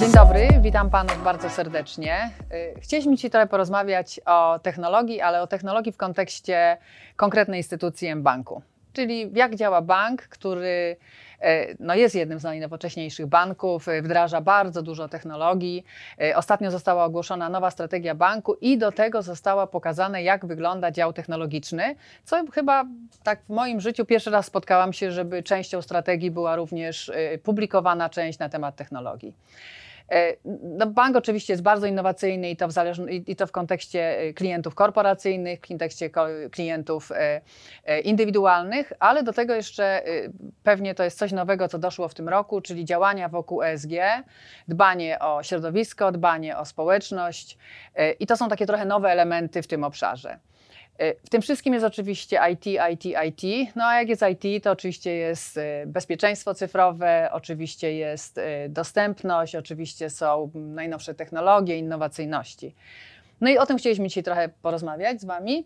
Dzień dobry, witam Panów bardzo serdecznie. Y, Chcieliśmy Ci trochę porozmawiać o technologii, ale o technologii w kontekście konkretnej instytucji M-Banku. Czyli jak działa bank, który no jest jednym z najnowocześniejszych banków, y, wdraża bardzo dużo technologii. Y, Ostatnio została ogłoszona nowa strategia banku i do tego została pokazane, jak wygląda dział technologiczny, co chyba tak w moim życiu pierwszy raz spotkałam się, żeby częścią strategii była również publikowana część na temat technologii. E, No, bank oczywiście jest bardzo innowacyjny i to, w zależn- i to w kontekście e, klientów korporacyjnych, w kontekście ko- klientów e, indywidualnych, ale do tego jeszcze pewnie to jest coś nowego, co doszło w tym roku, czyli działania wokół ESG, dbanie o środowisko, dbanie o społeczność i to są takie trochę nowe elementy w tym obszarze. E, W tym wszystkim jest oczywiście IT, IT, IT. No a jak jest IT, to oczywiście jest e, bezpieczeństwo cyfrowe, oczywiście jest e, dostępność, oczywiście są najnowsze technologie, innowacyjności. No i o tym chcieliśmy dzisiaj trochę porozmawiać z Wami.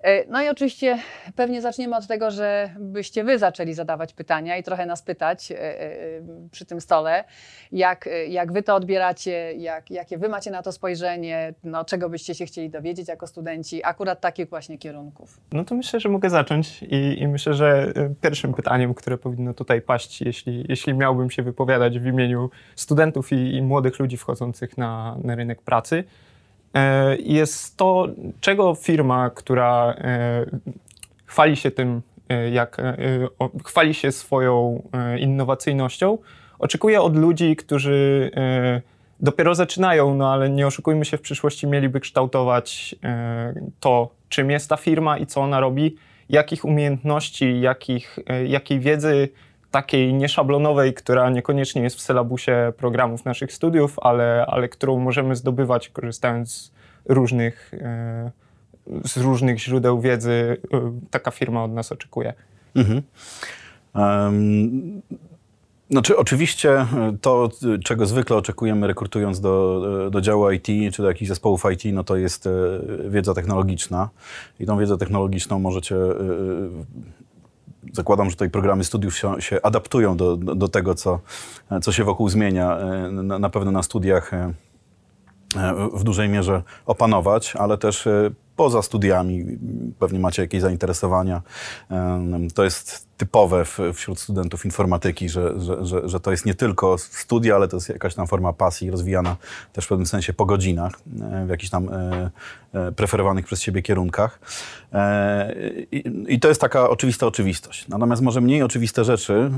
E, No i oczywiście pewnie zaczniemy od tego, że byście Wy zaczęli zadawać pytania i trochę nas pytać e, e, przy tym stole, jak, jak Wy to odbieracie, jak, jakie Wy macie na to spojrzenie, no, czego byście się chcieli dowiedzieć jako studenci, akurat takich właśnie kierunków. No to myślę, że mogę zacząć i, i myślę, że pierwszym pytaniem, które powinno tutaj paść, jeśli, jeśli miałbym się wypowiadać w imieniu studentów i, i młodych ludzi wchodzących na, na rynek pracy, jest to, czego firma, która e, chwali się tym, e, jak e, chwali się swoją e, innowacyjnością, oczekuje od ludzi, którzy e, dopiero zaczynają, no ale nie oszukujmy się, w przyszłości mieliby kształtować e, to, czym jest ta firma i co ona robi, jakich umiejętności, jakich, e, jakiej wiedzy takiej nieszablonowej, która niekoniecznie jest w sylabusie programów naszych studiów, ale, ale którą możemy zdobywać korzystając z różnych, e, z różnych źródeł wiedzy, e, taka firma od nas oczekuje. Mhm. Em, Znaczy, oczywiście e, to, czego zwykle oczekujemy rekrutując do, do działu IT czy do jakichś zespołów IT, no to jest wiedza technologiczna. I tą wiedzę technologiczną możecie. Zakładam, że tutaj programy studiów się, się adaptują do, do, tego, co, co się wokół zmienia. E, Na, na pewno na studiach e, e, w dużej mierze opanować, ale też poza studiami pewnie macie jakieś zainteresowania. To jest typowe wśród studentów informatyki, że, że, że, że to jest nie tylko studia, ale to jest jakaś tam forma pasji rozwijana też w pewnym sensie po godzinach, e, w jakichś tam e, e, preferowanych przez siebie kierunkach. I, I to jest taka oczywista oczywistość. Natomiast może mniej oczywiste rzeczy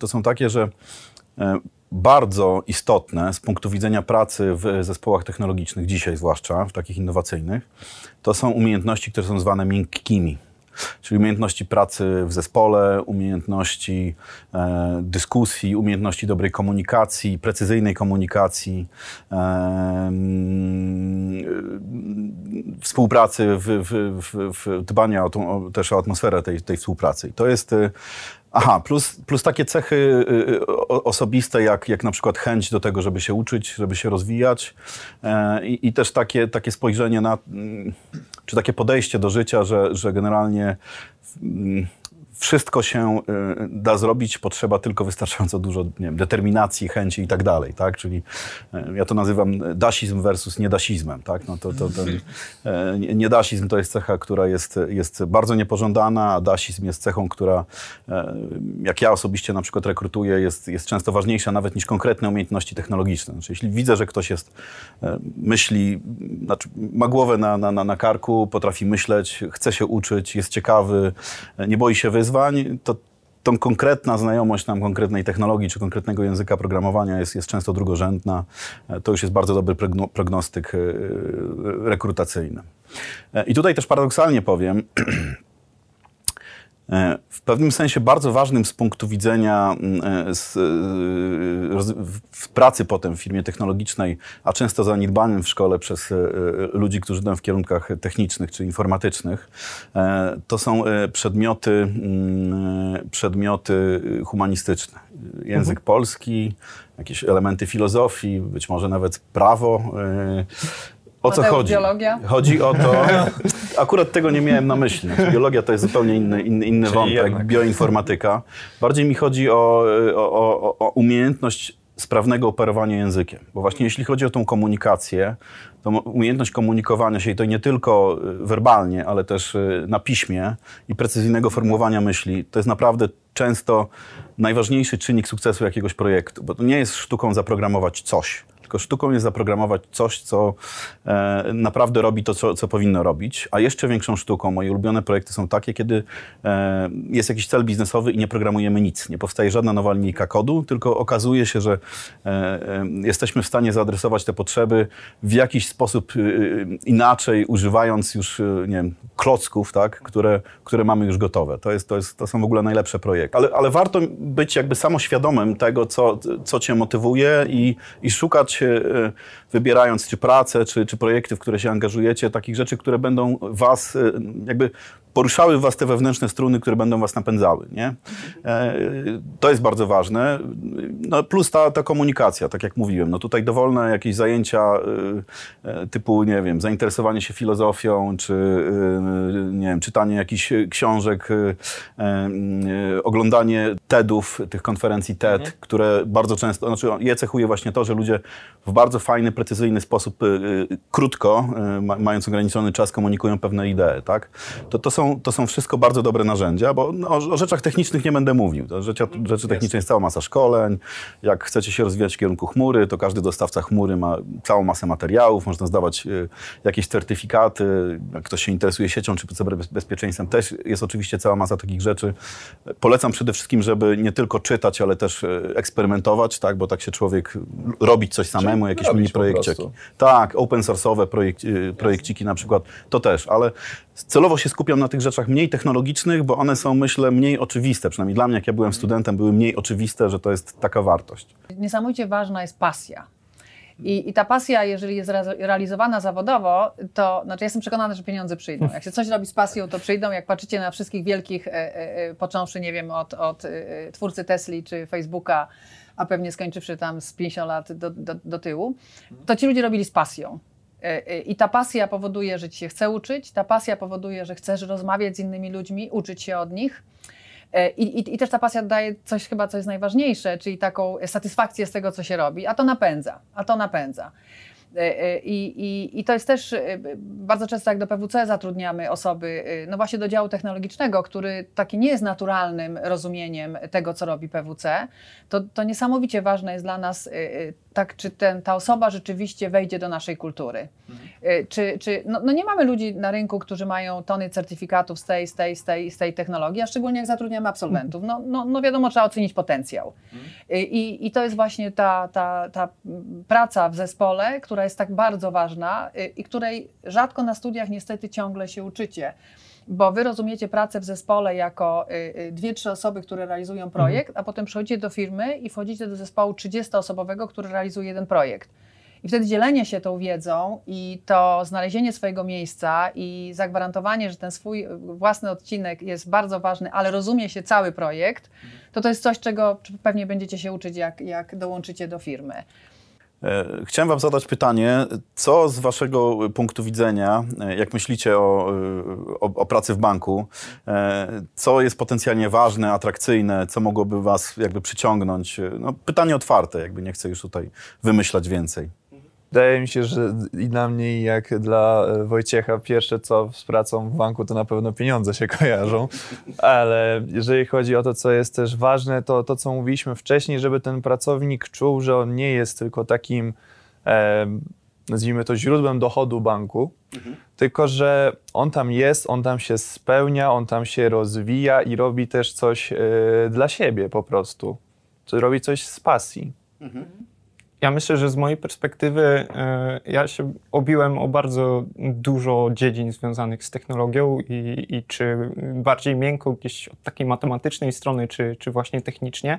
to są takie, że bardzo istotne z punktu widzenia pracy w zespołach technologicznych, dzisiaj zwłaszcza, w takich innowacyjnych, to są umiejętności, które są zwane miękkimi. Czyli umiejętności pracy w zespole, umiejętności e, dyskusji, umiejętności dobrej komunikacji, precyzyjnej komunikacji, e, mm, współpracy, w, w, w, w dbania o tą, o, też o atmosferę tej, tej współpracy. I to jest e, Aha, plus, plus takie cechy y, o- osobiste, jak, jak na przykład chęć do tego, żeby się uczyć, żeby się rozwijać e, i, i też takie, takie spojrzenie na, mm, czy takie podejście do życia, że, że generalnie mm, wszystko się y, da zrobić, potrzeba tylko wystarczająco dużo nie wiem, determinacji, chęci i tak dalej, tak? Czyli e, ja to nazywam dasizm versus niedasizmem, tak? No to, to, nie- niedasizm to jest cecha, która jest, jest bardzo niepożądana, a dasizm jest cechą, która, jak ja osobiście na przykład rekrutuję, jest, jest często ważniejsza nawet niż konkretne umiejętności technologiczne. Znaczy, jeśli widzę, że ktoś jest, myśli, znaczy ma głowę na, na, na, karku, potrafi myśleć, chce się uczyć, jest ciekawy, nie boi się wyzwań, to tą konkretna znajomość nam konkretnej technologii czy konkretnego języka programowania jest, jest często drugorzędna. E, To już jest bardzo dobry progno- prognostyk e, rekrutacyjny. E, I tutaj też paradoksalnie powiem, W pewnym sensie bardzo ważnym z punktu widzenia mm, e, z, e, w- pracy potem w firmie technologicznej, a często zaniedbanym w szkole przez e, e, ludzi, którzy idą w kierunkach technicznych czy informatycznych, e, to są e, przedmioty, mm, e, przedmioty humanistyczne. Język polski, jakieś elementy filozofii, być może nawet prawo. O co chodzi? biologia? Chodzi o to, akurat tego nie miałem na myśli. Biologia to jest zupełnie inny, inny, inny Czyli wątek, jednak. bioinformatyka. Bardziej mi chodzi o, o, o, o umiejętność sprawnego operowania językiem. Bo właśnie jeśli chodzi o tą komunikację, to umiejętność komunikowania się i to nie tylko y, werbalnie, ale też y, na piśmie i precyzyjnego formułowania myśli, to jest naprawdę często najważniejszy czynnik sukcesu jakiegoś projektu, bo to nie jest sztuką zaprogramować coś, tylko sztuką jest zaprogramować coś, co e, naprawdę robi to, co, co powinno robić. A jeszcze większą sztuką, moje ulubione projekty są takie, kiedy e, jest jakiś cel biznesowy i nie programujemy nic. Nie powstaje żadna nowa linijka kodu, tylko okazuje się, że e, e, jesteśmy w stanie zaadresować te potrzeby w jakiś sposób e, inaczej, używając już, e, nie wiem, klocków, tak, które, które mamy już gotowe. To, jest, to, jest, to są w ogóle najlepsze projekty. Ale, ale warto być jakby samoświadomym tego, co, co cię motywuje i, i szukać, e, wybierając czy pracę, czy, czy projekty, w które się angażujecie, takich rzeczy, które będą was e, jakby poruszały w was te wewnętrzne struny, które będą was napędzały. Nie? E, To jest bardzo ważne. No, plus ta, ta komunikacja, tak jak mówiłem. No, tutaj dowolne jakieś zajęcia e, e, typu, nie wiem, zainteresowanie się filozofią, czy e, nie wiem, czytanie jakichś książek, e, oglądanie TEDów, tych konferencji TED, które bardzo często, znaczy je cechuje właśnie to, że ludzie w bardzo fajny, precyzyjny sposób, e, e, krótko, ma, mając ograniczony czas, komunikują pewne idee, tak? To, to, są, to są wszystko bardzo dobre narzędzia, bo no, o, rzeczach technicznych nie będę mówił. Rzeczy, rzeczy techniczne jest cała masa szkoleń. Jak chcecie się rozwijać w kierunku chmury, to każdy dostawca chmury ma całą masę materiałów, można zdawać jakieś certyfikaty. Jak ktoś się interesuje siecią czy cyberbezpieczeństwem, też jest oczywiście cała masa takich rzeczy. Polecam przede wszystkim, żeby nie tylko czytać, ale też eksperymentować, tak, bo tak się człowiek robić coś samemu, jakieś mini po projekciki. Tak, open source'owe projek y, projekciki na przykład, to też, ale celowo się skupiam na tych rzeczach mniej technologicznych, bo one są, myślę, mniej oczywiste. Przynajmniej dla mnie, jak ja byłem studentem, były mniej oczywiste, że to jest taka wartość. Niesamowicie ważna jest pasja. I, I ta pasja, jeżeli jest re- realizowana zawodowo, to znaczy ja jestem przekonana, że pieniądze przyjdą. Jak się coś robi z pasją, to przyjdą. Jak patrzycie na wszystkich wielkich, e, e, e, począwszy, nie wiem, od, od e, twórcy Tesli czy Facebooka, a pewnie skończywszy tam z 50 lat do, do, do tyłu, to ci ludzie robili z pasją. E, e, I ta pasja powoduje, że ci się chce uczyć, ta pasja powoduje, że chcesz rozmawiać z innymi ludźmi, uczyć się od nich. E, I, i, I też ta pasja daje coś chyba, co jest najważniejsze, czyli taką satysfakcję z tego, co się robi, a to napędza, a to napędza. E, e, I, i, I to jest też e, bardzo często, jak do PWC zatrudniamy osoby, no właśnie do działu technologicznego, który taki nie jest naturalnym rozumieniem tego, co robi PWC, to, to niesamowicie ważne jest dla nas, tak, czy ten, ta osoba rzeczywiście wejdzie do naszej kultury. E, Czy, czy, no, no nie mamy ludzi na rynku, którzy mają tony certyfikatów z tej, z tej, z tej, z tej technologii, a szczególnie jak zatrudniamy absolwentów. No, no, no wiadomo, trzeba ocenić potencjał. E, I, I to jest właśnie ta, ta, ta praca w zespole, która jest tak bardzo ważna e, i której rzadko na studiach niestety ciągle się uczycie. Bo wy rozumiecie pracę w zespole jako y, y, dwie, trzy osoby, które realizują projekt, a potem przychodzicie do firmy i wchodzicie do zespołu 30-osobowego, który realizuje jeden projekt. I wtedy dzielenie się tą wiedzą i to znalezienie swojego miejsca i zagwarantowanie, że ten swój własny odcinek jest bardzo ważny, ale rozumie się cały projekt, to to jest coś, czego pewnie będziecie się uczyć, jak, jak dołączycie do firmy. E, Chciałem Wam zadać pytanie, co z Waszego punktu widzenia, e, jak myślicie o, e, o, o pracy w banku, co jest potencjalnie ważne, atrakcyjne, co mogłoby Was jakby przyciągnąć? No, pytanie otwarte, jakby nie chcę już tutaj wymyślać więcej. Wydaje mi się, że i dla mnie, jak dla e, Wojciecha, pierwsze co z pracą w banku, to na pewno pieniądze się kojarzą. Ale jeżeli chodzi o to, co jest też ważne, to to, co mówiliśmy wcześniej, żeby ten pracownik czuł, że on nie jest tylko takim, e, nazwijmy to, źródłem dochodu banku, tylko że on tam jest, on tam się spełnia, on tam się rozwija i robi też coś e, dla siebie po prostu. Czy robi coś z pasji. Ja myślę, że z mojej perspektywy e, ja się obiłem o bardzo dużo dziedzin związanych z technologią i, i czy bardziej miękko gdzieś od takiej matematycznej strony, czy, czy właśnie technicznie.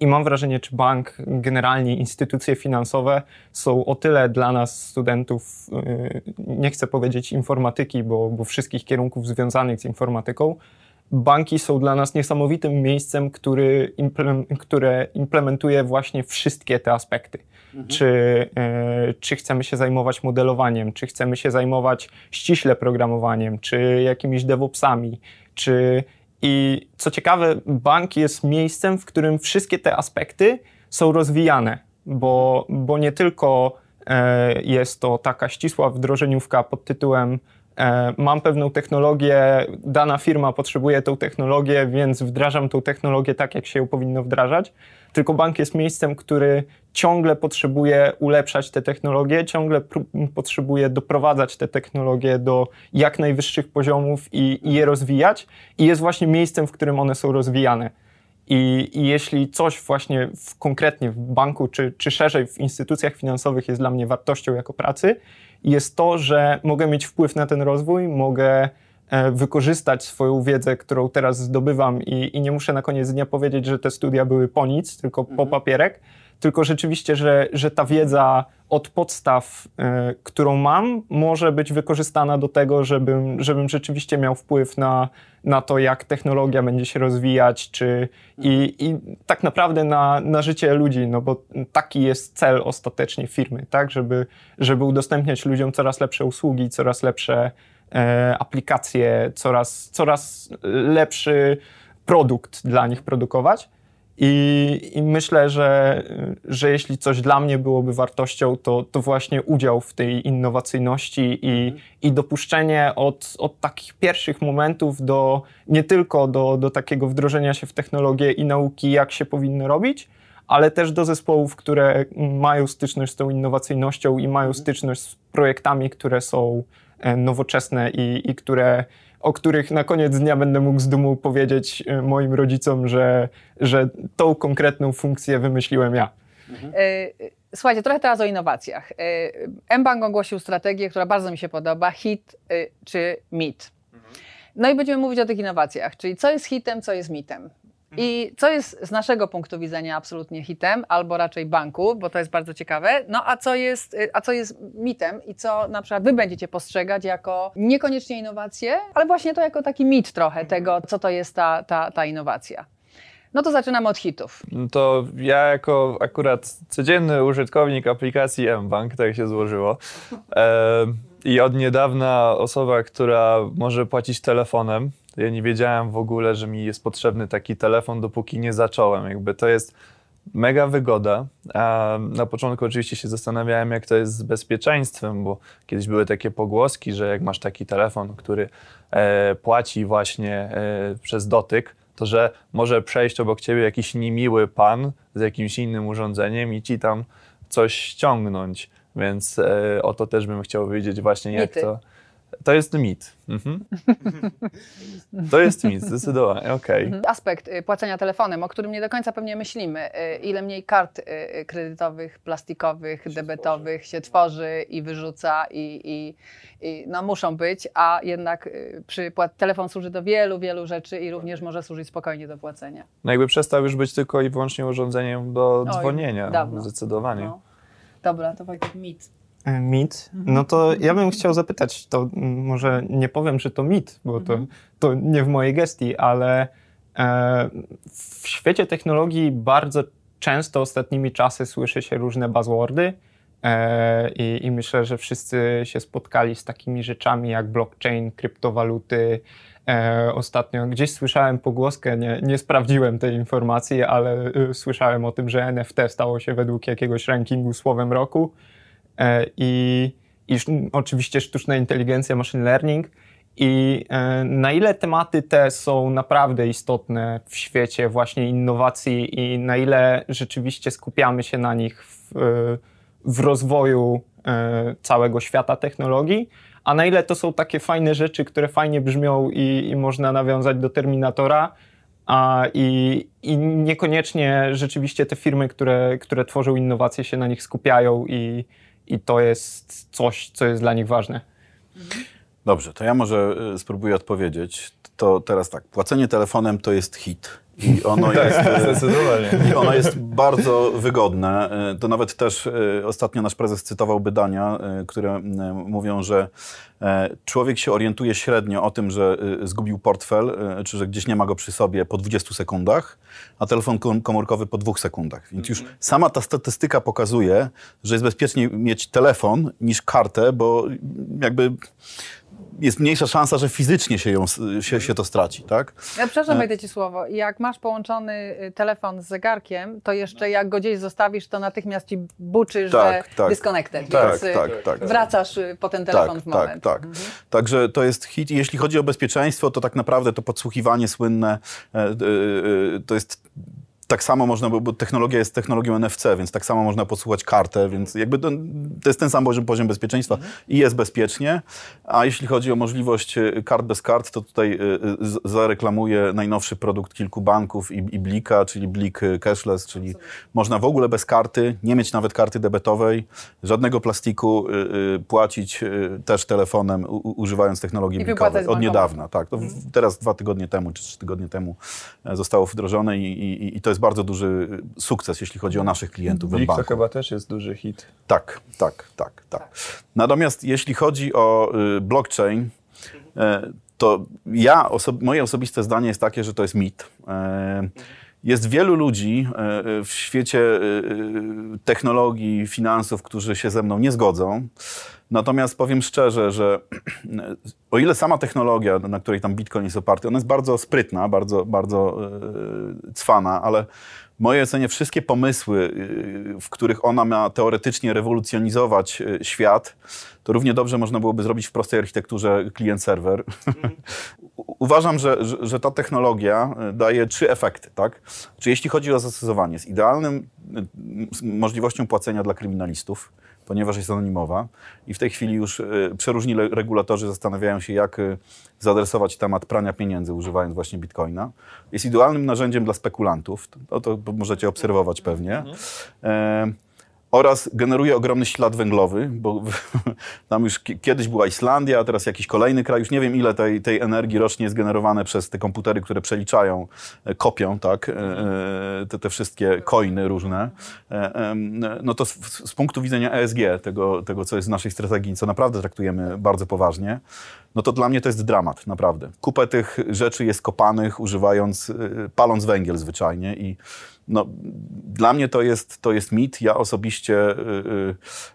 I mam wrażenie, czy bank, generalnie instytucje finansowe są o tyle dla nas, studentów, e, nie chcę powiedzieć informatyki, bo, bo wszystkich kierunków związanych z informatyką, banki są dla nas niesamowitym miejscem, który które implementuje właśnie wszystkie te aspekty. czy, e, czy chcemy się zajmować modelowaniem, czy chcemy się zajmować ściśle programowaniem, czy jakimiś DevOpsami, czy i co ciekawe, bank jest miejscem, w którym wszystkie te aspekty są rozwijane, bo, bo nie tylko e, jest to taka ścisła wdrożeniówka pod tytułem mam pewną technologię, dana firma potrzebuje tą technologię, więc wdrażam tą technologię tak, jak się ją powinno wdrażać, tylko bank jest miejscem, który ciągle potrzebuje ulepszać te technologie, ciągle potrzebuje doprowadzać te technologie do jak najwyższych poziomów i, i je rozwijać i jest właśnie miejscem, w którym one są rozwijane. I, I, jeśli coś właśnie w, konkretnie w banku, czy, czy szerzej w instytucjach finansowych jest dla mnie wartością jako pracy, jest to, że mogę mieć wpływ na ten rozwój, mogę e, wykorzystać swoją wiedzę, którą teraz zdobywam i, i, nie muszę na koniec dnia powiedzieć, że te studia były po nic, tylko mhm. po papierek, tylko rzeczywiście, że, że ta wiedza od podstaw, y, którą mam, może być wykorzystana do tego, żebym, żebym rzeczywiście miał wpływ na, na to, jak technologia będzie się rozwijać, czy i, i tak naprawdę na, na życie ludzi, no bo taki jest cel ostatecznie firmy, tak, żeby, żeby udostępniać ludziom coraz lepsze usługi, coraz lepsze e, aplikacje, coraz, coraz lepszy produkt dla nich produkować. I, I, myślę, że, że jeśli coś dla mnie byłoby wartością, to, to właśnie udział w tej innowacyjności i, i dopuszczenie od, od takich pierwszych momentów do nie tylko do, do takiego wdrożenia się w technologię i nauki, jak się powinno robić, ale też do zespołów, które mają styczność z tą innowacyjnością i mają mhm. styczność z projektami, które są e, nowoczesne i, i które o których na koniec dnia będę mógł z dumą powiedzieć e, moim rodzicom, że, że tą konkretną funkcję wymyśliłem ja. Mhm. Słuchajcie, trochę teraz o innowacjach. mBank ogłosił strategię, która bardzo mi się podoba, hit czy mit. Mhm. No i będziemy mówić o tych innowacjach, czyli co jest hitem, co jest mitem. I co jest z naszego punktu widzenia absolutnie hitem, albo raczej banku, bo to jest bardzo ciekawe, no a co jest, y, a co jest mitem i co na przykład wy będziecie postrzegać jako niekoniecznie innowacje, ale właśnie to jako taki mit trochę tego, co to jest ta, ta, ta innowacja. No to zaczynamy od hitów. No to ja jako akurat codzienny użytkownik aplikacji mBank, tak się złożyło, e, i od niedawna osoba, która może płacić telefonem, ja nie wiedziałem w ogóle, że mi jest potrzebny taki telefon, dopóki nie zacząłem. Jakby to jest mega wygoda. A na początku oczywiście się zastanawiałem, jak to jest z bezpieczeństwem, bo kiedyś były takie pogłoski, że jak masz taki telefon, który e, płaci właśnie e, przez dotyk, to że może przejść obok ciebie jakiś niemiły pan z jakimś innym urządzeniem i ci tam coś ściągnąć. Więc e, o to też bym chciał wiedzieć właśnie, jak to to jest mit. Mhm. To jest mit, zdecydowanie, okej. Okay. Aspekt y, płacenia telefonem, o którym nie do końca pewnie myślimy. Y, ile mniej kart y, kredytowych, plastikowych, się debetowych tworzy. się tworzy i wyrzuca i, i, i, no muszą być, a jednak przy telefon służy do wielu, wielu rzeczy i również może służyć spokojnie do płacenia. No jakby przestał już być tylko i wyłącznie urządzeniem do Oj, dzwonienia, dawno. zdecydowanie. No. Dobra, to Wojtek mit. E, mit, mhm. no to ja bym chciał zapytać, to może nie powiem, że to mit, bo to, mhm. to nie w mojej gestii, ale e, w świecie technologii bardzo często ostatnimi czasy słyszy się różne buzzwordy e, i, i, myślę, że wszyscy się spotkali z takimi rzeczami jak blockchain, kryptowaluty. Ostatnio gdzieś słyszałem pogłoskę, nie, nie sprawdziłem tej informacji, ale słyszałem o tym, że NFT stało się według jakiegoś rankingu słowem roku. E, i, i oczywiście sztuczna inteligencja, machine learning. I e, na ile tematy te są naprawdę istotne w świecie właśnie innowacji i na ile rzeczywiście skupiamy się na nich w, w rozwoju e, całego świata technologii, a na ile to są takie fajne rzeczy, które fajnie brzmią i, i można nawiązać do Terminatora, a, i, i, niekoniecznie rzeczywiście te firmy, które, które tworzą innowacje, się na nich skupiają i, i to jest coś, co jest dla nich ważne. Dobrze, to ja może y, spróbuję odpowiedzieć. To teraz tak, płacenie telefonem to jest hit. I ono jest, e, i ono jest bardzo wygodne. E, To nawet też e, ostatnio nasz prezes cytował badania, które mówią, że człowiek się orientuje średnio o tym, że zgubił portfel, czy że gdzieś nie ma go przy sobie po 20 sekundach, a telefon kom- komórkowy po dwóch sekundach. Więc już sama ta statystyka pokazuje, że jest bezpieczniej mieć telefon niż kartę, bo jakby jest mniejsza szansa, że fizycznie się, ją, się, się to straci, tak? Ja przepraszam, wejdę ci słowo. Jak masz połączony y, telefon z zegarkiem, to jeszcze jak go gdzieś zostawisz, to natychmiast ci buczy, Tak, że tak. disconnected, Tak, więc y, tak, tak. wracasz y, po ten telefon tak, w moment. Tak, tak. Także to jest hit. I jeśli chodzi o bezpieczeństwo, to tak naprawdę to podsłuchiwanie słynne e, e, e, to jest tak samo można, bo, bo technologia jest technologią NFC, więc tak samo można podsłuchać kartę, więc jakby to, to jest ten sam poziom, poziom bezpieczeństwa i jest bezpiecznie. A jeśli chodzi o możliwość e, kart bez kart, to tutaj e, zareklamuję najnowszy produkt kilku banków i, i Blika, czyli Blik e, Cashless, czyli można w ogóle bez karty, nie mieć nawet karty debetowej, żadnego plastiku, płacić też telefonem, używając technologii I blikowej. Od niedawna, tak. To w, teraz dwa tygodnie temu, czy trzy tygodnie temu zostało wdrożone i, i, i to jest bardzo duży y, sukces, jeśli chodzi o naszych klientów w Blik to banku. chyba też jest duży hit. Tak, tak, tak, tak. Natomiast jeśli chodzi o y, blockchain, e, to ja, oso- moje osobiste zdanie jest takie, że to jest mit. Jest wielu ludzi w świecie technologii, finansów, którzy się ze mną nie zgodzą. Natomiast powiem szczerze, że o ile sama technologia, na której tam Bitcoin jest oparty, ona jest bardzo sprytna, bardzo, bardzo e, cwana, ale w mojej ocenie wszystkie pomysły, y, w których ona ma teoretycznie rewolucjonizować y, świat, to równie dobrze można byłoby zrobić w prostej architekturze klient-serwer. U- Uważam, że, że, ta technologia daje trzy efekty. Tak? Czy jeśli chodzi o zastosowanie, jest idealnym z możliwością płacenia dla kryminalistów, ponieważ jest anonimowa i w tej chwili już y, przeróżni regulatorzy zastanawiają się, jak y, zaadresować temat prania pieniędzy, używając właśnie bitcoina. Jest idealnym narzędziem dla spekulantów, to, to możecie obserwować pewnie. Oraz generuje ogromny ślad węglowy, bo tam już ki- kiedyś była Islandia, a teraz jakiś kolejny kraj. Już nie wiem, ile tej, tej energii rocznie jest generowane przez te komputery, które przeliczają, e, kopią tak, e, e, te, te wszystkie coiny różne. No to z, z punktu widzenia ESG, tego, tego, co jest w naszej strategii, co naprawdę traktujemy bardzo poważnie, no to dla mnie to jest dramat, naprawdę. Kupę tych rzeczy jest kopanych, używając, y, paląc węgiel zwyczajnie i no, dla mnie to jest, to jest mit. Ja osobiście y,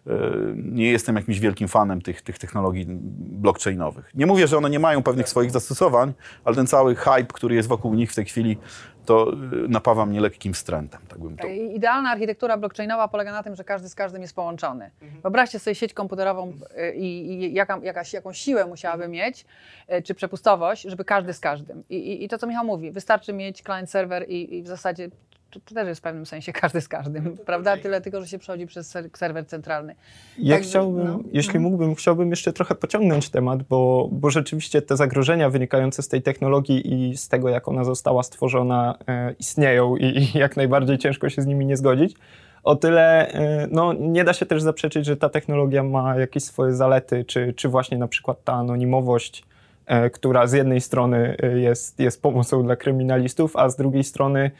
y, y, nie jestem jakimś wielkim fanem tych, tych technologii blockchainowych. Nie mówię, że one nie mają pewnych swoich zastosowań, ale ten cały hype, który jest wokół nich w tej chwili, to y, napawa mnie lekkim wstrętem. Tak bym to... I- Idealna architektura blockchainowa polega na tym, że każdy z każdym jest połączony. Wyobraźcie sobie sieć komputerową y, i, i jaka, jakaś, jaką siłę musiałaby mieć, y, czy przepustowość, żeby każdy z każdym. I, i, i to, co Michał mówi, wystarczy mieć client-server i, i w zasadzie to, to też jest w pewnym sensie każdy z każdym, prawda? Tyle tylko, że się przechodzi przez ser- serwer centralny. Ja Także, chciałbym, no. jeśli mógłbym, chciałbym jeszcze trochę pociągnąć temat, bo, bo rzeczywiście te zagrożenia wynikające z tej technologii i z tego, jak ona została stworzona, e, istnieją i, i jak najbardziej ciężko się z nimi nie zgodzić. O tyle e, no, nie da się też zaprzeczyć, że ta technologia ma jakieś swoje zalety, czy, czy właśnie na przykład ta anonimowość, e, która z jednej strony e, jest, jest pomocą dla kryminalistów, a z drugiej strony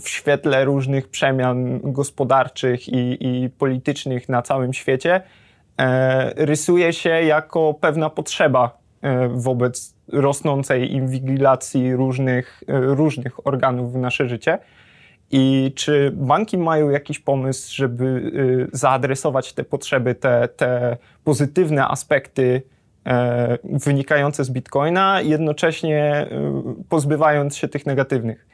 w świetle różnych przemian gospodarczych i, i politycznych na całym świecie e, rysuje się jako pewna potrzeba e, wobec rosnącej inwigilacji różnych, e, różnych organów w nasze życie. I czy banki mają jakiś pomysł, żeby zaadresować te potrzeby, te, te pozytywne aspekty e, wynikające z Bitcoina, jednocześnie pozbywając się tych negatywnych?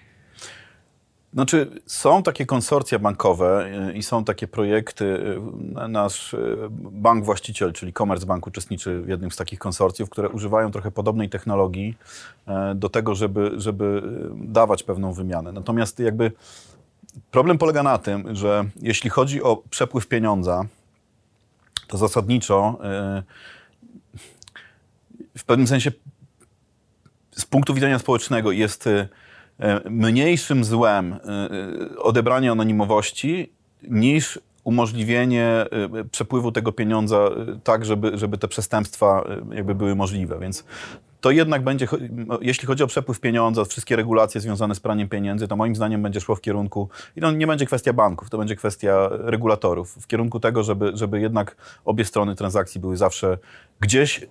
Znaczy, są takie konsorcja bankowe y, i są takie projekty. y, Nasz y, bank właściciel, czyli Commerzbank, uczestniczy w jednym z takich konsorcjów, które używają trochę podobnej technologii e, do tego, żeby, żeby dawać pewną wymianę. Natomiast jakby problem polega na tym, że jeśli chodzi o przepływ pieniądza, to zasadniczo w pewnym sensie z punktu widzenia społecznego jest e, mniejszym złem y, y, odebranie anonimowości niż umożliwienie przepływu tego pieniądza tak, żeby, żeby te przestępstwa jakby były możliwe. Więc to jednak będzie, jeśli chodzi o przepływ pieniądza, wszystkie regulacje związane z praniem pieniędzy, to moim zdaniem będzie szło w kierunku, i to nie będzie kwestia banków, to będzie kwestia regulatorów, w kierunku tego, żeby, żeby jednak obie strony transakcji były zawsze gdzieś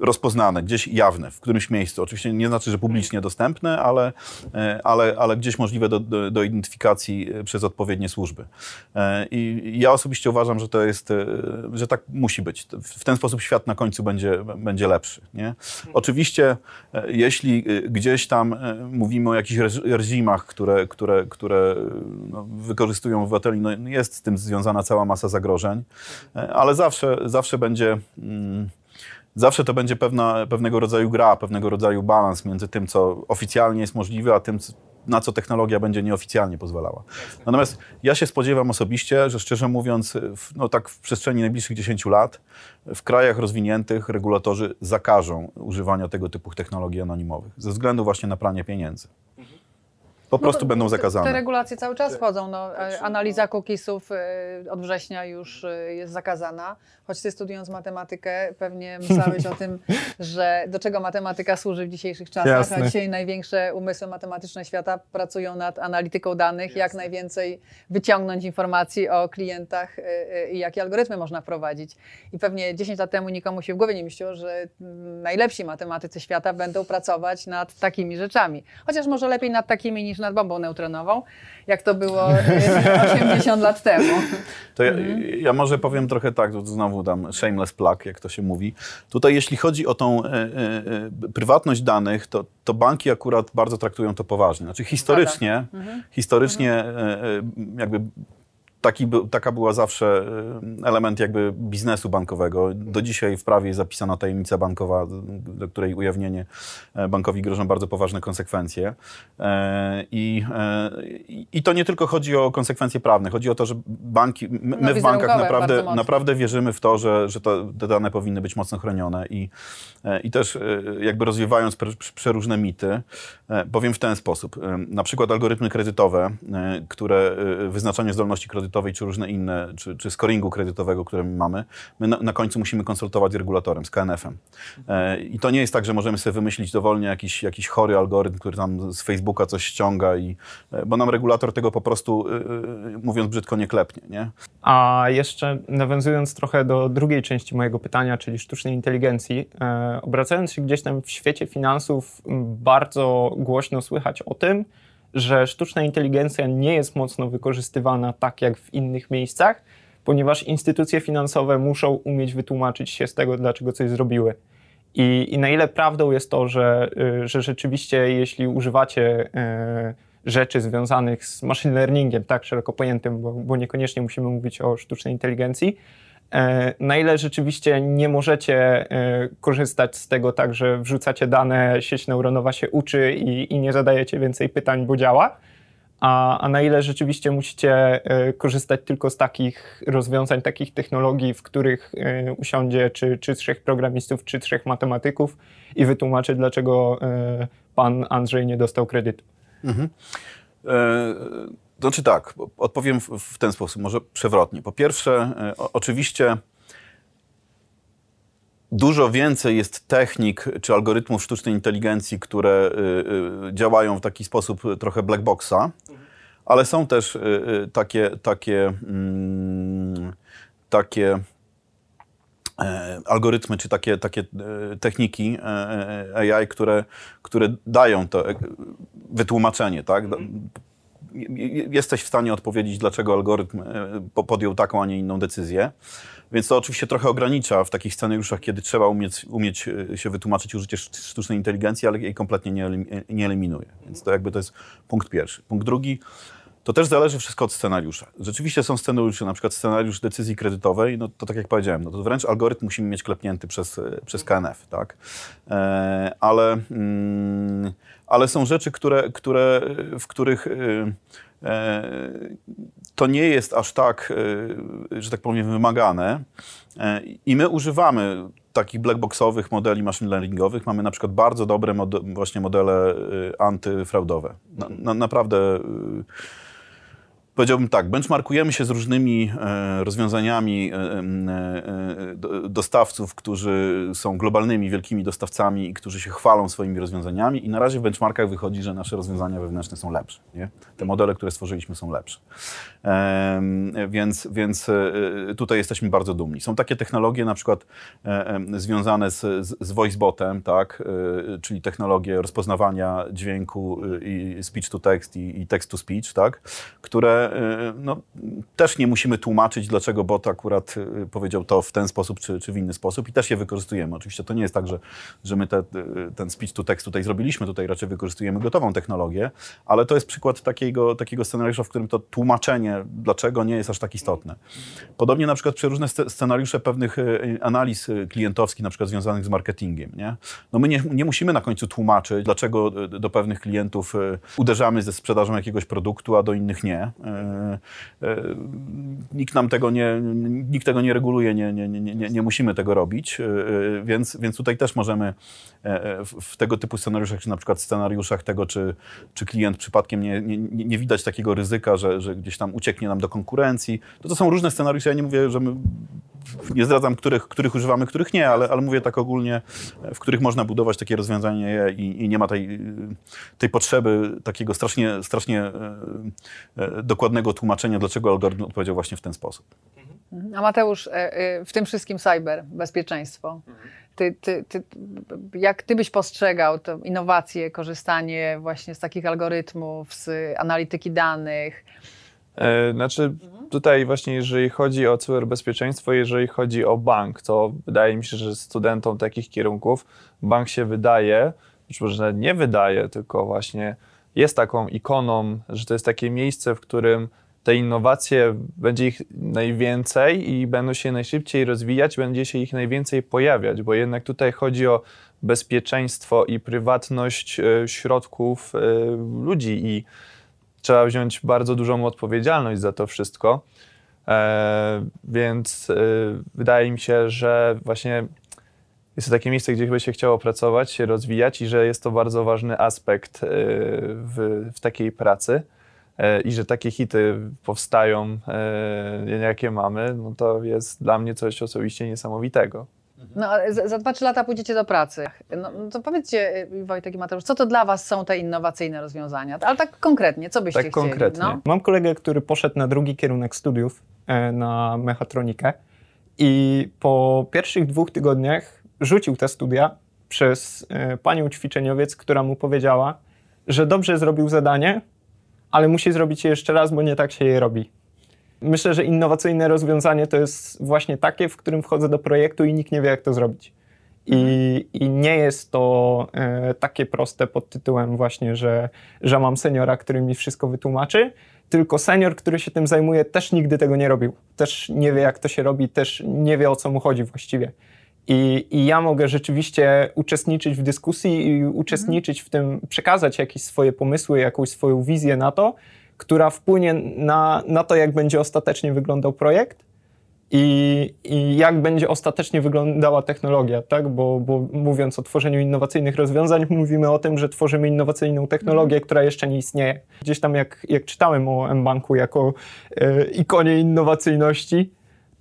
rozpoznane, gdzieś jawne, w którymś miejscu. Oczywiście nie znaczy, że publicznie dostępne, ale, e, ale, ale gdzieś możliwe do, do, do identyfikacji e, przez odpowiednie służby. E, I ja osobiście uważam, że to jest, że tak musi być. W ten sposób świat na końcu będzie, będzie lepszy. Nie? Oczywiście, jeśli gdzieś tam mówimy o jakichś reżimach, które, które, które no, wykorzystują obywateli, no jest z tym związana cała masa zagrożeń, ale zawsze, zawsze będzie. Mm, zawsze to będzie pewna, pewnego rodzaju gra, pewnego rodzaju balans między tym, co oficjalnie jest możliwe, a tym, na co technologia będzie nieoficjalnie pozwalała. Natomiast ja się spodziewam osobiście, że szczerze mówiąc, no tak w przestrzeni najbliższych 10 lat w krajach rozwiniętych regulatorzy zakażą używania tego typu technologii anonimowych ze względu właśnie na pranie pieniędzy po prostu no, będą zakazane. Te regulacje cały czas wchodzą. No, e, analiza cookiesów e, od września już e, jest zakazana. Choć ty studiując matematykę pewnie myślałeś o tym, że do czego matematyka służy w dzisiejszych czasach. Jasne. A dzisiaj największe umysły matematyczne świata pracują nad analityką danych, Jasne. jak najwięcej wyciągnąć informacji o klientach i jakie algorytmy można wprowadzić. I pewnie 10 lat temu nikomu się w głowie nie myślało, że najlepsi matematycy świata będą pracować nad takimi rzeczami. Chociaż może lepiej nad takimi niż nad bombą neutronową, jak to było 80 lat temu. To ja, mhm. ja, może powiem trochę tak, to znowu dam shameless plug, jak to się mówi. Tutaj jeśli chodzi o tą e, e, e prywatność danych, to, to banki akurat bardzo traktują to poważnie. Znaczy historycznie, mhm. historycznie mhm. E, e, jakby taki, taka była zawsze y, element jakby biznesu bankowego. Do dzisiaj w prawie jest zapisana tajemnica bankowa, do której ujawnienie e, bankowi grożą bardzo poważne konsekwencje. E, I, e, I to nie tylko chodzi o konsekwencje prawne, chodzi o to, że banki, my, no, w bankach naprawdę, naprawdę wierzymy w to, że, że to, te dane powinny być mocno chronione i, i też jakby rozwiewając przeróżne mity, powiem w ten sposób. Na przykład algorytmy kredytowe, które wyznaczanie zdolności kredytowej kredytowej, czy różne inne, czy, czy scoringu kredytowego, które my mamy, my na, na końcu musimy konsultować z regulatorem, z KNF-em. E, I to nie jest tak, że możemy sobie wymyślić dowolnie jakiś, jakiś chory algorytm, który tam z Facebooka coś ściąga, i, e, bo nam regulator tego po prostu, e, e, mówiąc brzydko, nie klepnie. Nie? A jeszcze nawiązując trochę do drugiej części mojego pytania, czyli sztucznej inteligencji, e, obracając się gdzieś tam w świecie finansów, bardzo głośno słychać o tym, że sztuczna inteligencja nie jest mocno wykorzystywana tak jak w innych miejscach, ponieważ instytucje finansowe muszą umieć wytłumaczyć się z tego, dlaczego coś zrobiły. I, i na ile prawdą jest to, że, y, że rzeczywiście, jeśli używacie y, rzeczy związanych z machine learningiem, tak szeroko pojętym, bo, bo niekoniecznie musimy mówić o sztucznej inteligencji, na ile rzeczywiście nie możecie e, korzystać z tego tak, że wrzucacie dane, sieć neuronowa się uczy i, i nie zadajecie więcej pytań, bo działa, a, a, na ile rzeczywiście musicie e, korzystać tylko z takich rozwiązań, takich technologii, w których usiądzie czy, czy trzech programistów, czy trzech matematyków i wytłumaczy, dlaczego pan Andrzej nie dostał kredytu. Mhm. E znaczy tak, odpowiem w, ten sposób, może przewrotnie. Po pierwsze, e, o, oczywiście dużo więcej jest technik czy algorytmów sztucznej inteligencji, które y, y, działają w taki sposób trochę black boxa, ale są też y, takie, takie, mm, takie e, algorytmy czy takie, takie e, techniki e, e AI, które, które dają to wytłumaczenie, tak? Jesteś w stanie odpowiedzieć, dlaczego algorytm e, podjął taką, a nie inną decyzję. Więc to oczywiście trochę ogranicza w takich scenariuszach, kiedy trzeba umieć, umieć e, się wytłumaczyć użycie sztucznej inteligencji, ale jej kompletnie nie, nie eliminuje. Więc to jakby to jest punkt pierwszy. Punkt drugi, to też zależy wszystko od scenariusza. Rzeczywiście są scenariusze, na przykład scenariusz decyzji kredytowej, no to tak jak powiedziałem, no to wręcz algorytm musimy mieć klepnięty przez, e, przez KNF, tak? E, ale, mm, ale są rzeczy, które, które, w których e, e to nie jest aż tak, e, że tak powiem, wymagane e, i my używamy takich blackboxowych modeli machine learningowych. Mamy na przykład bardzo dobre mod właśnie modele antyfraudowe. Na, na, naprawdę powiedziałbym tak, benchmarkujemy się z różnymi e, rozwiązaniami e, e, do- dostawców, którzy są globalnymi, wielkimi dostawcami i którzy się chwalą swoimi rozwiązaniami i na razie w benchmarkach wychodzi, że nasze rozwiązania wewnętrzne są lepsze. Nie? Te modele, które stworzyliśmy są lepsze. Więc więc e, tutaj jesteśmy bardzo dumni. Są takie technologie na przykład e, związane z, z, voicebotem, tak? E, czyli technologie rozpoznawania dźwięku i speech to text i, i text to speech, tak? które no, też nie musimy tłumaczyć, dlaczego bot akurat powiedział to w ten sposób czy, czy w inny sposób i też je wykorzystujemy. Oczywiście to nie jest tak, że, że my te, ten speech to text tutaj zrobiliśmy, tutaj raczej wykorzystujemy gotową technologię, ale to jest przykład takiego, takiego scenariusza, w którym to tłumaczenie, dlaczego nie jest aż tak istotne. Podobnie na przykład przy różne sce- scenariusze pewnych e, analiz e, klientowskich, na przykład związanych z marketingiem. Nie? No my nie, nie musimy na końcu tłumaczyć, dlaczego e, do pewnych klientów uderzamy ze sprzedażą jakiegoś produktu, a do innych nie. Nikt nam tego nie, nikt tego nie reguluje, nie, nie, nie, nie, nie musimy tego robić, więc, więc tutaj też możemy w, tego typu scenariuszach, czy na przykład scenariuszach tego, czy, czy klient przypadkiem nie, nie, nie widać takiego ryzyka, że, że gdzieś tam ucieknie nam do konkurencji. To, to są różne scenariusze, ja nie mówię, że my nie zdradzam, których, których używamy, których nie, ale, ale mówię tak ogólnie, w których można budować takie rozwiązanie i, i nie ma tej, tej potrzeby takiego strasznie, strasznie e, e, dokładnego tłumaczenia, dlaczego algorytm odpowiedział właśnie w ten sposób. A Mateusz, e, e, w tym wszystkim cyber, bezpieczeństwo. Ty, ty, ty, jak ty byś postrzegał to innowacje, korzystanie właśnie z takich algorytmów, z analityki danych? E, Znaczy, tutaj właśnie jeżeli chodzi o cyberbezpieczeństwo, jeżeli chodzi o bank, to wydaje mi się, że studentom takich kierunków bank się wydaje, być może nie wydaje, tylko właśnie jest taką ikoną, że to jest takie miejsce, w którym te innowacje będzie ich najwięcej i będą się najszybciej rozwijać, będzie się ich najwięcej pojawiać, bo jednak tutaj chodzi o bezpieczeństwo i prywatność e, środków e, ludzi i trzeba wziąć bardzo dużą odpowiedzialność za to wszystko. E, więc e, wydaje mi się, że właśnie jest to takie miejsce, gdzie by się chciało pracować, się rozwijać i że jest to bardzo ważny aspekt e, w, w takiej pracy. I że takie hity powstają, jakie mamy, no to jest dla mnie coś osobiście niesamowitego. No, ale za, za 2-3 lata pójdziecie do pracy. No, no to powiedzcie, y, Wojtek i Mateusz, co to dla was są te innowacyjne rozwiązania? Ale tak konkretnie, co byście Tak chcieli? konkretnie. No? Mam kolegę, który poszedł na drugi kierunek studiów e, na mechatronikę i po pierwszych dwóch tygodniach rzucił te studia przez e, panią ćwiczeniowiec, która mu powiedziała, że dobrze zrobił zadanie, ale musi zrobić je jeszcze raz, bo nie tak się je robi. Myślę, że innowacyjne rozwiązanie to jest właśnie takie, w którym wchodzę do projektu i nikt nie wie, jak to zrobić. I, i nie jest to e, takie proste pod tytułem właśnie, że, że mam seniora, który mi wszystko wytłumaczy, tylko senior, który się tym zajmuje, też nigdy tego nie robił. Też nie wie, jak to się robi, też nie wie, o co mu chodzi właściwie. I, I ja mogę rzeczywiście uczestniczyć w dyskusji i uczestniczyć w tym, przekazać jakieś swoje pomysły, jakąś swoją wizję na to, która wpłynie na, na to, jak będzie ostatecznie wyglądał projekt i, i jak będzie ostatecznie wyglądała technologia, tak? Bo, bo mówiąc o tworzeniu innowacyjnych rozwiązań, mówimy o tym, że tworzymy innowacyjną technologię, która jeszcze nie istnieje. Gdzieś tam jak, jak czytałem o mBanku jako e, ikonie innowacyjności,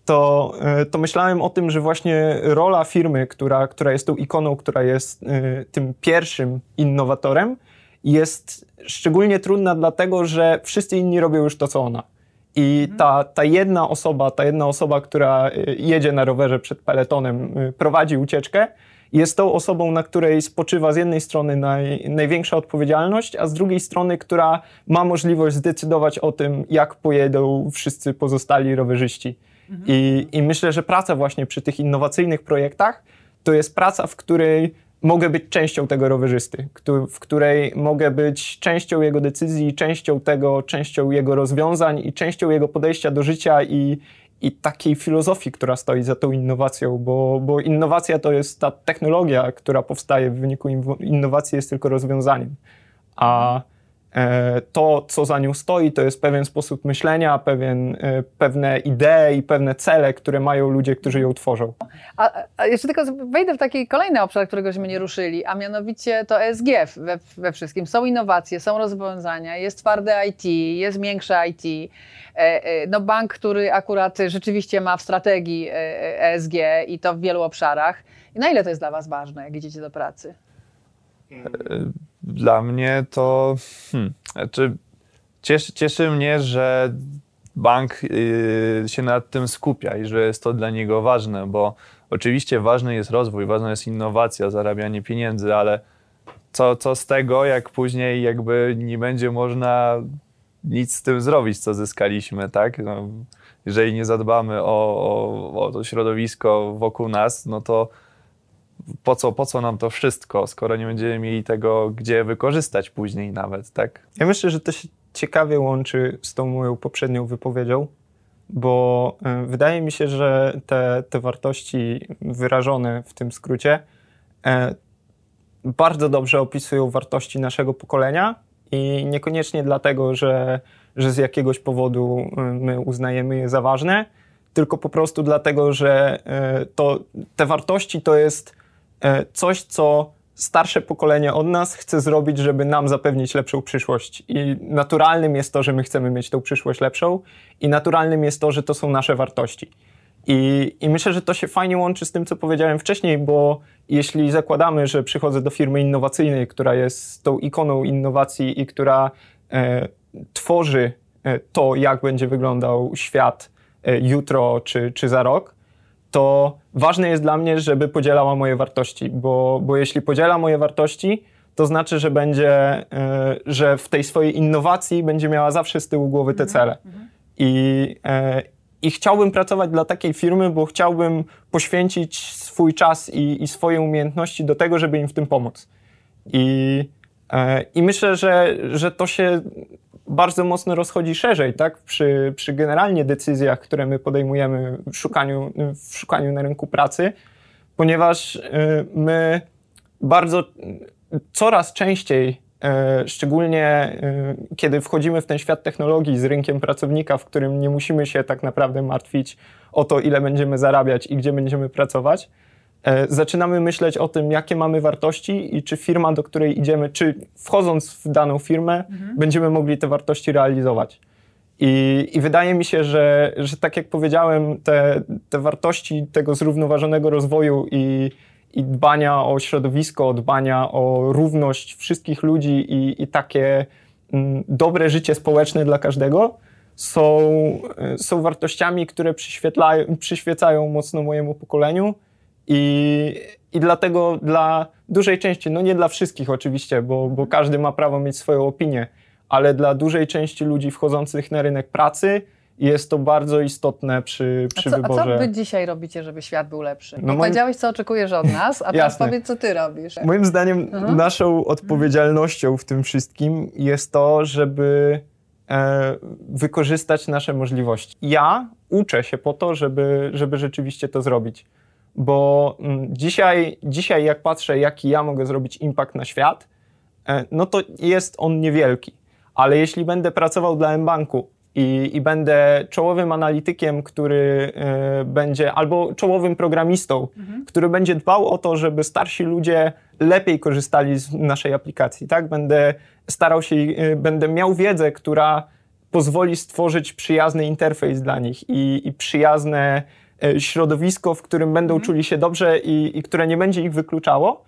to, e, to myślałem o tym, że właśnie rola firmy, która, która jest tą ikoną, która jest e, tym pierwszym innowatorem, jest szczególnie trudna dlatego, że wszyscy inni robią już to, co ona. I ta, ta jedna osoba, ta jedna osoba, która y, jedzie na rowerze przed peletonem, y, prowadzi ucieczkę, jest tą osobą, na której spoczywa z jednej strony naj, największa odpowiedzialność, a z drugiej strony, która ma możliwość zdecydować o tym, jak pojedą wszyscy pozostali rowerzyści. I, I myślę, że praca właśnie przy tych innowacyjnych projektach to jest praca, w której mogę być częścią tego rowerzysty, w której mogę być częścią jego decyzji, częścią tego, częścią jego rozwiązań i częścią jego podejścia do życia i, i takiej filozofii, która stoi za tą innowacją, bo, bo innowacja to jest ta technologia, która powstaje w wyniku innowacji, jest tylko rozwiązaniem. A to, co za nią stoi, to jest pewien sposób myślenia, pewien, e, pewne idee i pewne cele, które mają ludzie, którzy ją tworzą. A, a jeszcze tylko wejdę w taki kolejny obszar, którego żeśmy nie ruszyli, a mianowicie to ESG we, we wszystkim. Są innowacje, są rozwiązania, jest twarde IT, jest miększe IT. No bank, który akurat rzeczywiście ma w strategii ESG i to w wielu obszarach. I na ile to jest dla Was ważne, jak idziecie do pracy? Dla mnie to hmm, znaczy cieszy, cieszy mnie, że bank yy, się nad tym skupia i że jest to dla niego ważne, bo oczywiście ważny jest rozwój, ważna jest innowacja, zarabianie pieniędzy, ale co, co z tego, jak później jakby nie będzie można nic z tym zrobić, co zyskaliśmy, tak? No, jeżeli nie zadbamy o, o, o to środowisko wokół nas, no to po co, po co nam to wszystko, skoro nie będziemy mieli tego, gdzie wykorzystać później nawet, tak? Ja myślę, że to się ciekawie łączy z tą moją poprzednią wypowiedzią, bo e, wydaje mi się, że te, te wartości wyrażone w tym skrócie e, bardzo dobrze opisują wartości naszego pokolenia i niekoniecznie dlatego, że, że z jakiegoś powodu e, my uznajemy je za ważne, tylko po prostu dlatego, że to, te wartości to jest E, coś, co starsze pokolenie od nas chce zrobić, żeby nam zapewnić lepszą przyszłość. I naturalnym jest to, że my chcemy mieć tą przyszłość lepszą, i naturalnym jest to, że to są nasze wartości. I, I, myślę, że to się fajnie łączy z tym, co powiedziałem wcześniej, bo jeśli zakładamy, że przychodzę do firmy innowacyjnej, która jest tą ikoną innowacji i która e, tworzy e, to, jak będzie wyglądał świat e, jutro czy, czy za rok, to ważne jest dla mnie, żeby podzielała moje wartości, bo, bo jeśli podziela moje wartości, to znaczy, że będzie, e, że w tej swojej innowacji będzie miała zawsze z tyłu głowy te mhm, cele. Mhm. I, e, I chciałbym pracować dla takiej firmy, bo chciałbym poświęcić swój czas i, i swoje umiejętności do tego, żeby im w tym pomóc. I, i myślę, że, że to się bardzo mocno rozchodzi szerzej, tak? Przy, przy generalnie decyzjach, które my podejmujemy w szukaniu, w szukaniu na rynku pracy, ponieważ y, my bardzo coraz częściej, y, szczególnie kiedy wchodzimy w ten świat technologii z rynkiem pracownika, w którym nie musimy się tak naprawdę martwić o to, ile będziemy zarabiać i gdzie będziemy pracować, E, zaczynamy myśleć o tym, jakie mamy wartości i czy firma, do której idziemy, czy wchodząc w daną firmę, mhm. będziemy mogli te wartości realizować. I, I, wydaje mi się, że, że tak jak powiedziałem, te, te wartości tego zrównoważonego rozwoju i, i dbania o środowisko, dbania o równość wszystkich ludzi i, i takie mm, dobre życie społeczne dla każdego są, e, są wartościami, które przyświecają mocno mojemu pokoleniu i, I dlatego dla dużej części, no nie dla wszystkich oczywiście, bo, bo każdy ma prawo mieć swoją opinię, ale dla dużej części ludzi wchodzących na rynek pracy jest to bardzo istotne przy, przy a co, wyborze. A co wy dzisiaj robicie, żeby świat był lepszy? No moim... Powiedziałeś, co oczekujesz od nas, a teraz powiedz, co ty robisz. Moim zdaniem mhm. naszą odpowiedzialnością w tym wszystkim jest to, żeby e, wykorzystać nasze możliwości. Ja uczę się po to, żeby, żeby rzeczywiście to zrobić bo mm, dzisiaj, dzisiaj jak patrzę, jaki ja mogę zrobić impact na świat, e, no to jest on niewielki. Ale jeśli będę pracował dla mBanku i, i będę czołowym analitykiem, który y, będzie, albo czołowym programistą, mhm. który będzie dbał o to, żeby starsi ludzie lepiej korzystali z naszej aplikacji, tak? Będę starał się, y, będę miał wiedzę, która pozwoli stworzyć przyjazny interfejs dla nich i, i przyjazne E, środowisko, w którym będą mhm. czuli się dobrze i, i które nie będzie ich wykluczało,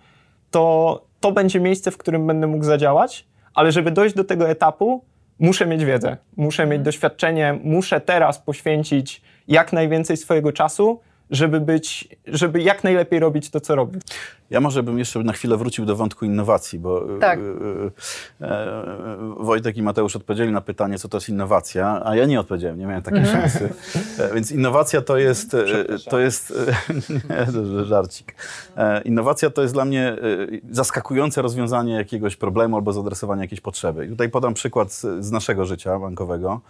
to to będzie miejsce, w którym będę mógł zadziałać, ale żeby dojść do tego etapu, muszę mieć wiedzę, muszę mieć mhm. doświadczenie, muszę teraz poświęcić jak najwięcej swojego czasu, żeby być, żeby jak najlepiej robić to, co robię. Ja może bym jeszcze na chwilę wrócił do wątku innowacji, bo tak. e, e, Wojtek i Mateusz odpowiedzieli na pytanie, co to jest innowacja, a ja nie odpowiedziałem, nie miałem takiej mhm. szansy. E, więc innowacja to jest, e, to jest nie, to żarcik. E, innowacja to jest dla mnie e, zaskakujące rozwiązanie jakiegoś problemu albo zadresowanie jakiejś potrzeby. I tutaj podam przykład z, z naszego życia bankowego.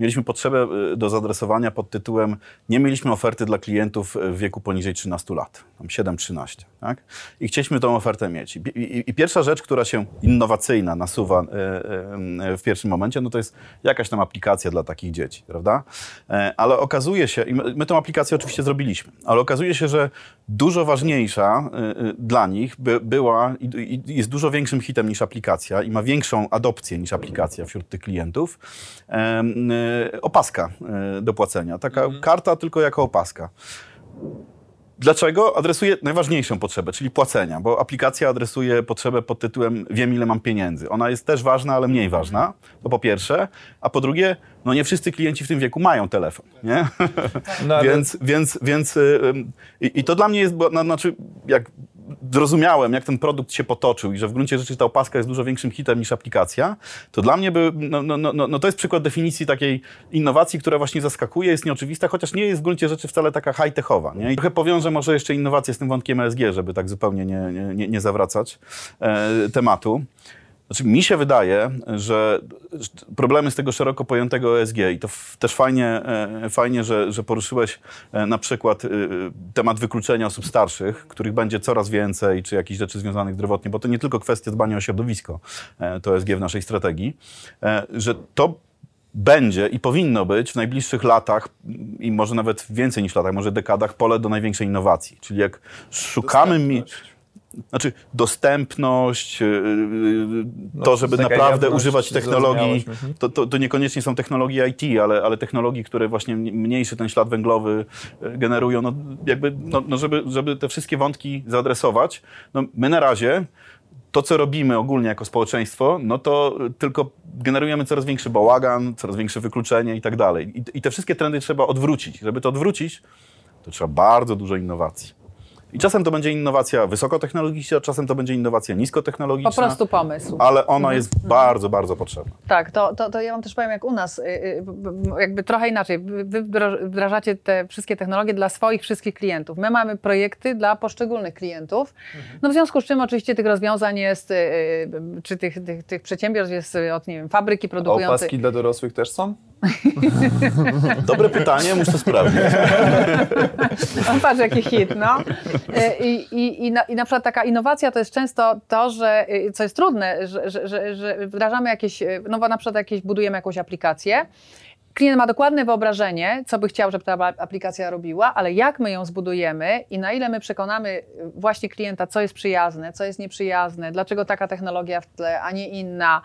Mieliśmy potrzebę do zadresowania pod tytułem nie mieliśmy oferty dla klientów w wieku poniżej 13 lat, tam 7-13, tak? I chcieliśmy tą ofertę mieć. I, i, I, pierwsza rzecz, która się innowacyjna nasuwa e, e, w pierwszym momencie, no to jest jakaś tam aplikacja dla takich dzieci, prawda? E, ale okazuje się, i my, my tą aplikację oczywiście zrobiliśmy, ale okazuje się, że dużo ważniejsza dla nich by, była i jest dużo większym hitem niż aplikacja i ma większą adopcję niż aplikacja wśród tych klientów, opaska do płacenia. Taka mhm. karta tylko jako opaska. Dlaczego? Adresuje najważniejszą potrzebę, czyli płacenia, bo aplikacja adresuje potrzebę pod tytułem wiem ile mam pieniędzy. Ona jest też ważna, ale mniej ważna, to po pierwsze. A po drugie, no nie wszyscy klienci w tym wieku mają telefon, nie? No, ale... więc, więc, więc i, i, to dla mnie jest, bo, no, znaczy jak zrozumiałem, jak ten produkt się potoczył i że w gruncie rzeczy ta opaska jest dużo większym hitem niż aplikacja, to dla mnie by, no, no, no, no to jest przykład definicji takiej innowacji, która właśnie zaskakuje, jest nieoczywista, chociaż nie jest w gruncie rzeczy wcale taka high-techowa. Nie? I trochę powiążę może jeszcze innowację z tym wątkiem ESG, żeby tak zupełnie nie, nie, nie zawracać e, tematu. Znaczy, mi się wydaje, że problemy z tego szeroko pojętego ESG i to też fajnie, e, fajnie że, że poruszyłeś e, na przykład e, temat wykluczenia osób starszych, których będzie coraz więcej, czy jakichś rzeczy związanych zdrowotnie, bo to nie tylko kwestia dbania o środowisko, to ESG w naszej strategii, że to będzie i powinno być w najbliższych latach i może nawet więcej niż latach, może dekadach pole do największej innowacji. Czyli jak szukamy mi znaczy dostępność, yy, to, no, żeby naprawdę używać technologii, mhm. to, to, to, niekoniecznie są technologie IT, ale, ale technologii, które właśnie mniejszy ten ślad węglowy yy, generują, no jakby, no, no żeby, żeby te wszystkie wątki zaadresować. No my na razie to, co robimy ogólnie jako społeczeństwo, no to tylko generujemy coraz większy bałagan, coraz większe wykluczenie i tak dalej. I te wszystkie trendy trzeba odwrócić. Żeby to odwrócić, to trzeba bardzo dużo innowacji. I czasem to będzie innowacja wysokotechnologiczna, czasem to będzie innowacja niskotechnologiczna. Po prostu pomysł. Ale ona jest mhm. bardzo, bardzo potrzebna. Tak, to, to, to ja wam też powiem jak u nas, y, y, jakby trochę inaczej. Wy wdrażacie te wszystkie technologie dla swoich wszystkich klientów. My mamy projekty dla poszczególnych klientów. Mhm. No w związku z czym oczywiście tych rozwiązań jest, y, czy tych, tych, tych przedsiębiorstw jest od, nie wiem, fabryki produkujące. A opaski dla dorosłych też są? Dobre pytanie, muszę sprawdzić. On patrz, jaki hit, no. E, I, i, i, na, I na przykład taka innowacja to jest często to, że, y, co jest trudne, że, że, że, że wdrażamy jakieś, y, no bo na przykład jakieś, budujemy jakąś aplikację, klient ma dokładne wyobrażenie, co by chciał, żeby ta aplikacja robiła, ale jak my ją zbudujemy i na ile my przekonamy y, właśnie klienta, co jest przyjazne, co jest nieprzyjazne, dlaczego taka technologia w tle, a nie inna,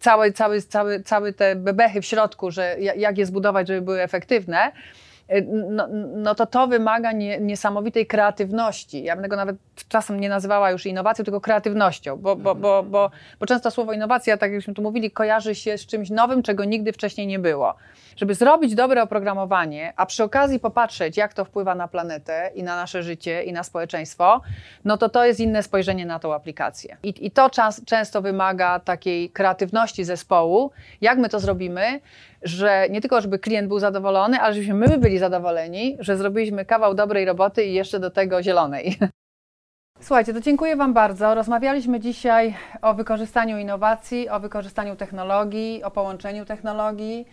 całe, całe, całe, całe te bebechy w środku, że jak je zbudować, żeby były efektywne, Y, no, no to to wymaga nie, niesamowitej kreatywności. Ja bym tego nawet czasem nie nazywała już innowacją, tylko kreatywnością, bo, bo, bo, bo, bo często słowo innowacja, tak jakśmy tu mówili, kojarzy się z czymś nowym, czego nigdy wcześniej nie było. Żeby zrobić dobre oprogramowanie, a przy okazji popatrzeć, jak to wpływa na planetę i na nasze życie i na społeczeństwo, no to to jest inne spojrzenie na tą aplikację. I, i to czas, często wymaga takiej kreatywności zespołu, jak my to zrobimy, że nie tylko, żeby klient był zadowolony, ale żebyśmy my byli zadowoleni, że zrobiliśmy kawał dobrej roboty i jeszcze do tego zielonej. Słuchajcie, to dziękuję Wam bardzo. Rozmawialiśmy dzisiaj o wykorzystaniu innowacji, o wykorzystaniu technologii, o połączeniu technologii,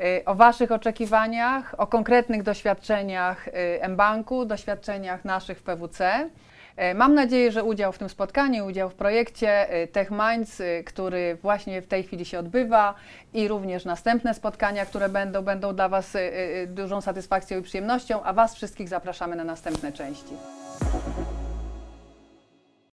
y, o Waszych oczekiwaniach, o konkretnych doświadczeniach y, mBanku, doświadczeniach naszych w PWC. E, mam nadzieję, że udział w tym spotkaniu, udział w projekcie e, Tech Minds, e, który właśnie w tej chwili się odbywa i również następne spotkania, które będą, będą dla Was dużą satysfakcją i przyjemnością, a Was wszystkich zapraszamy na następne części.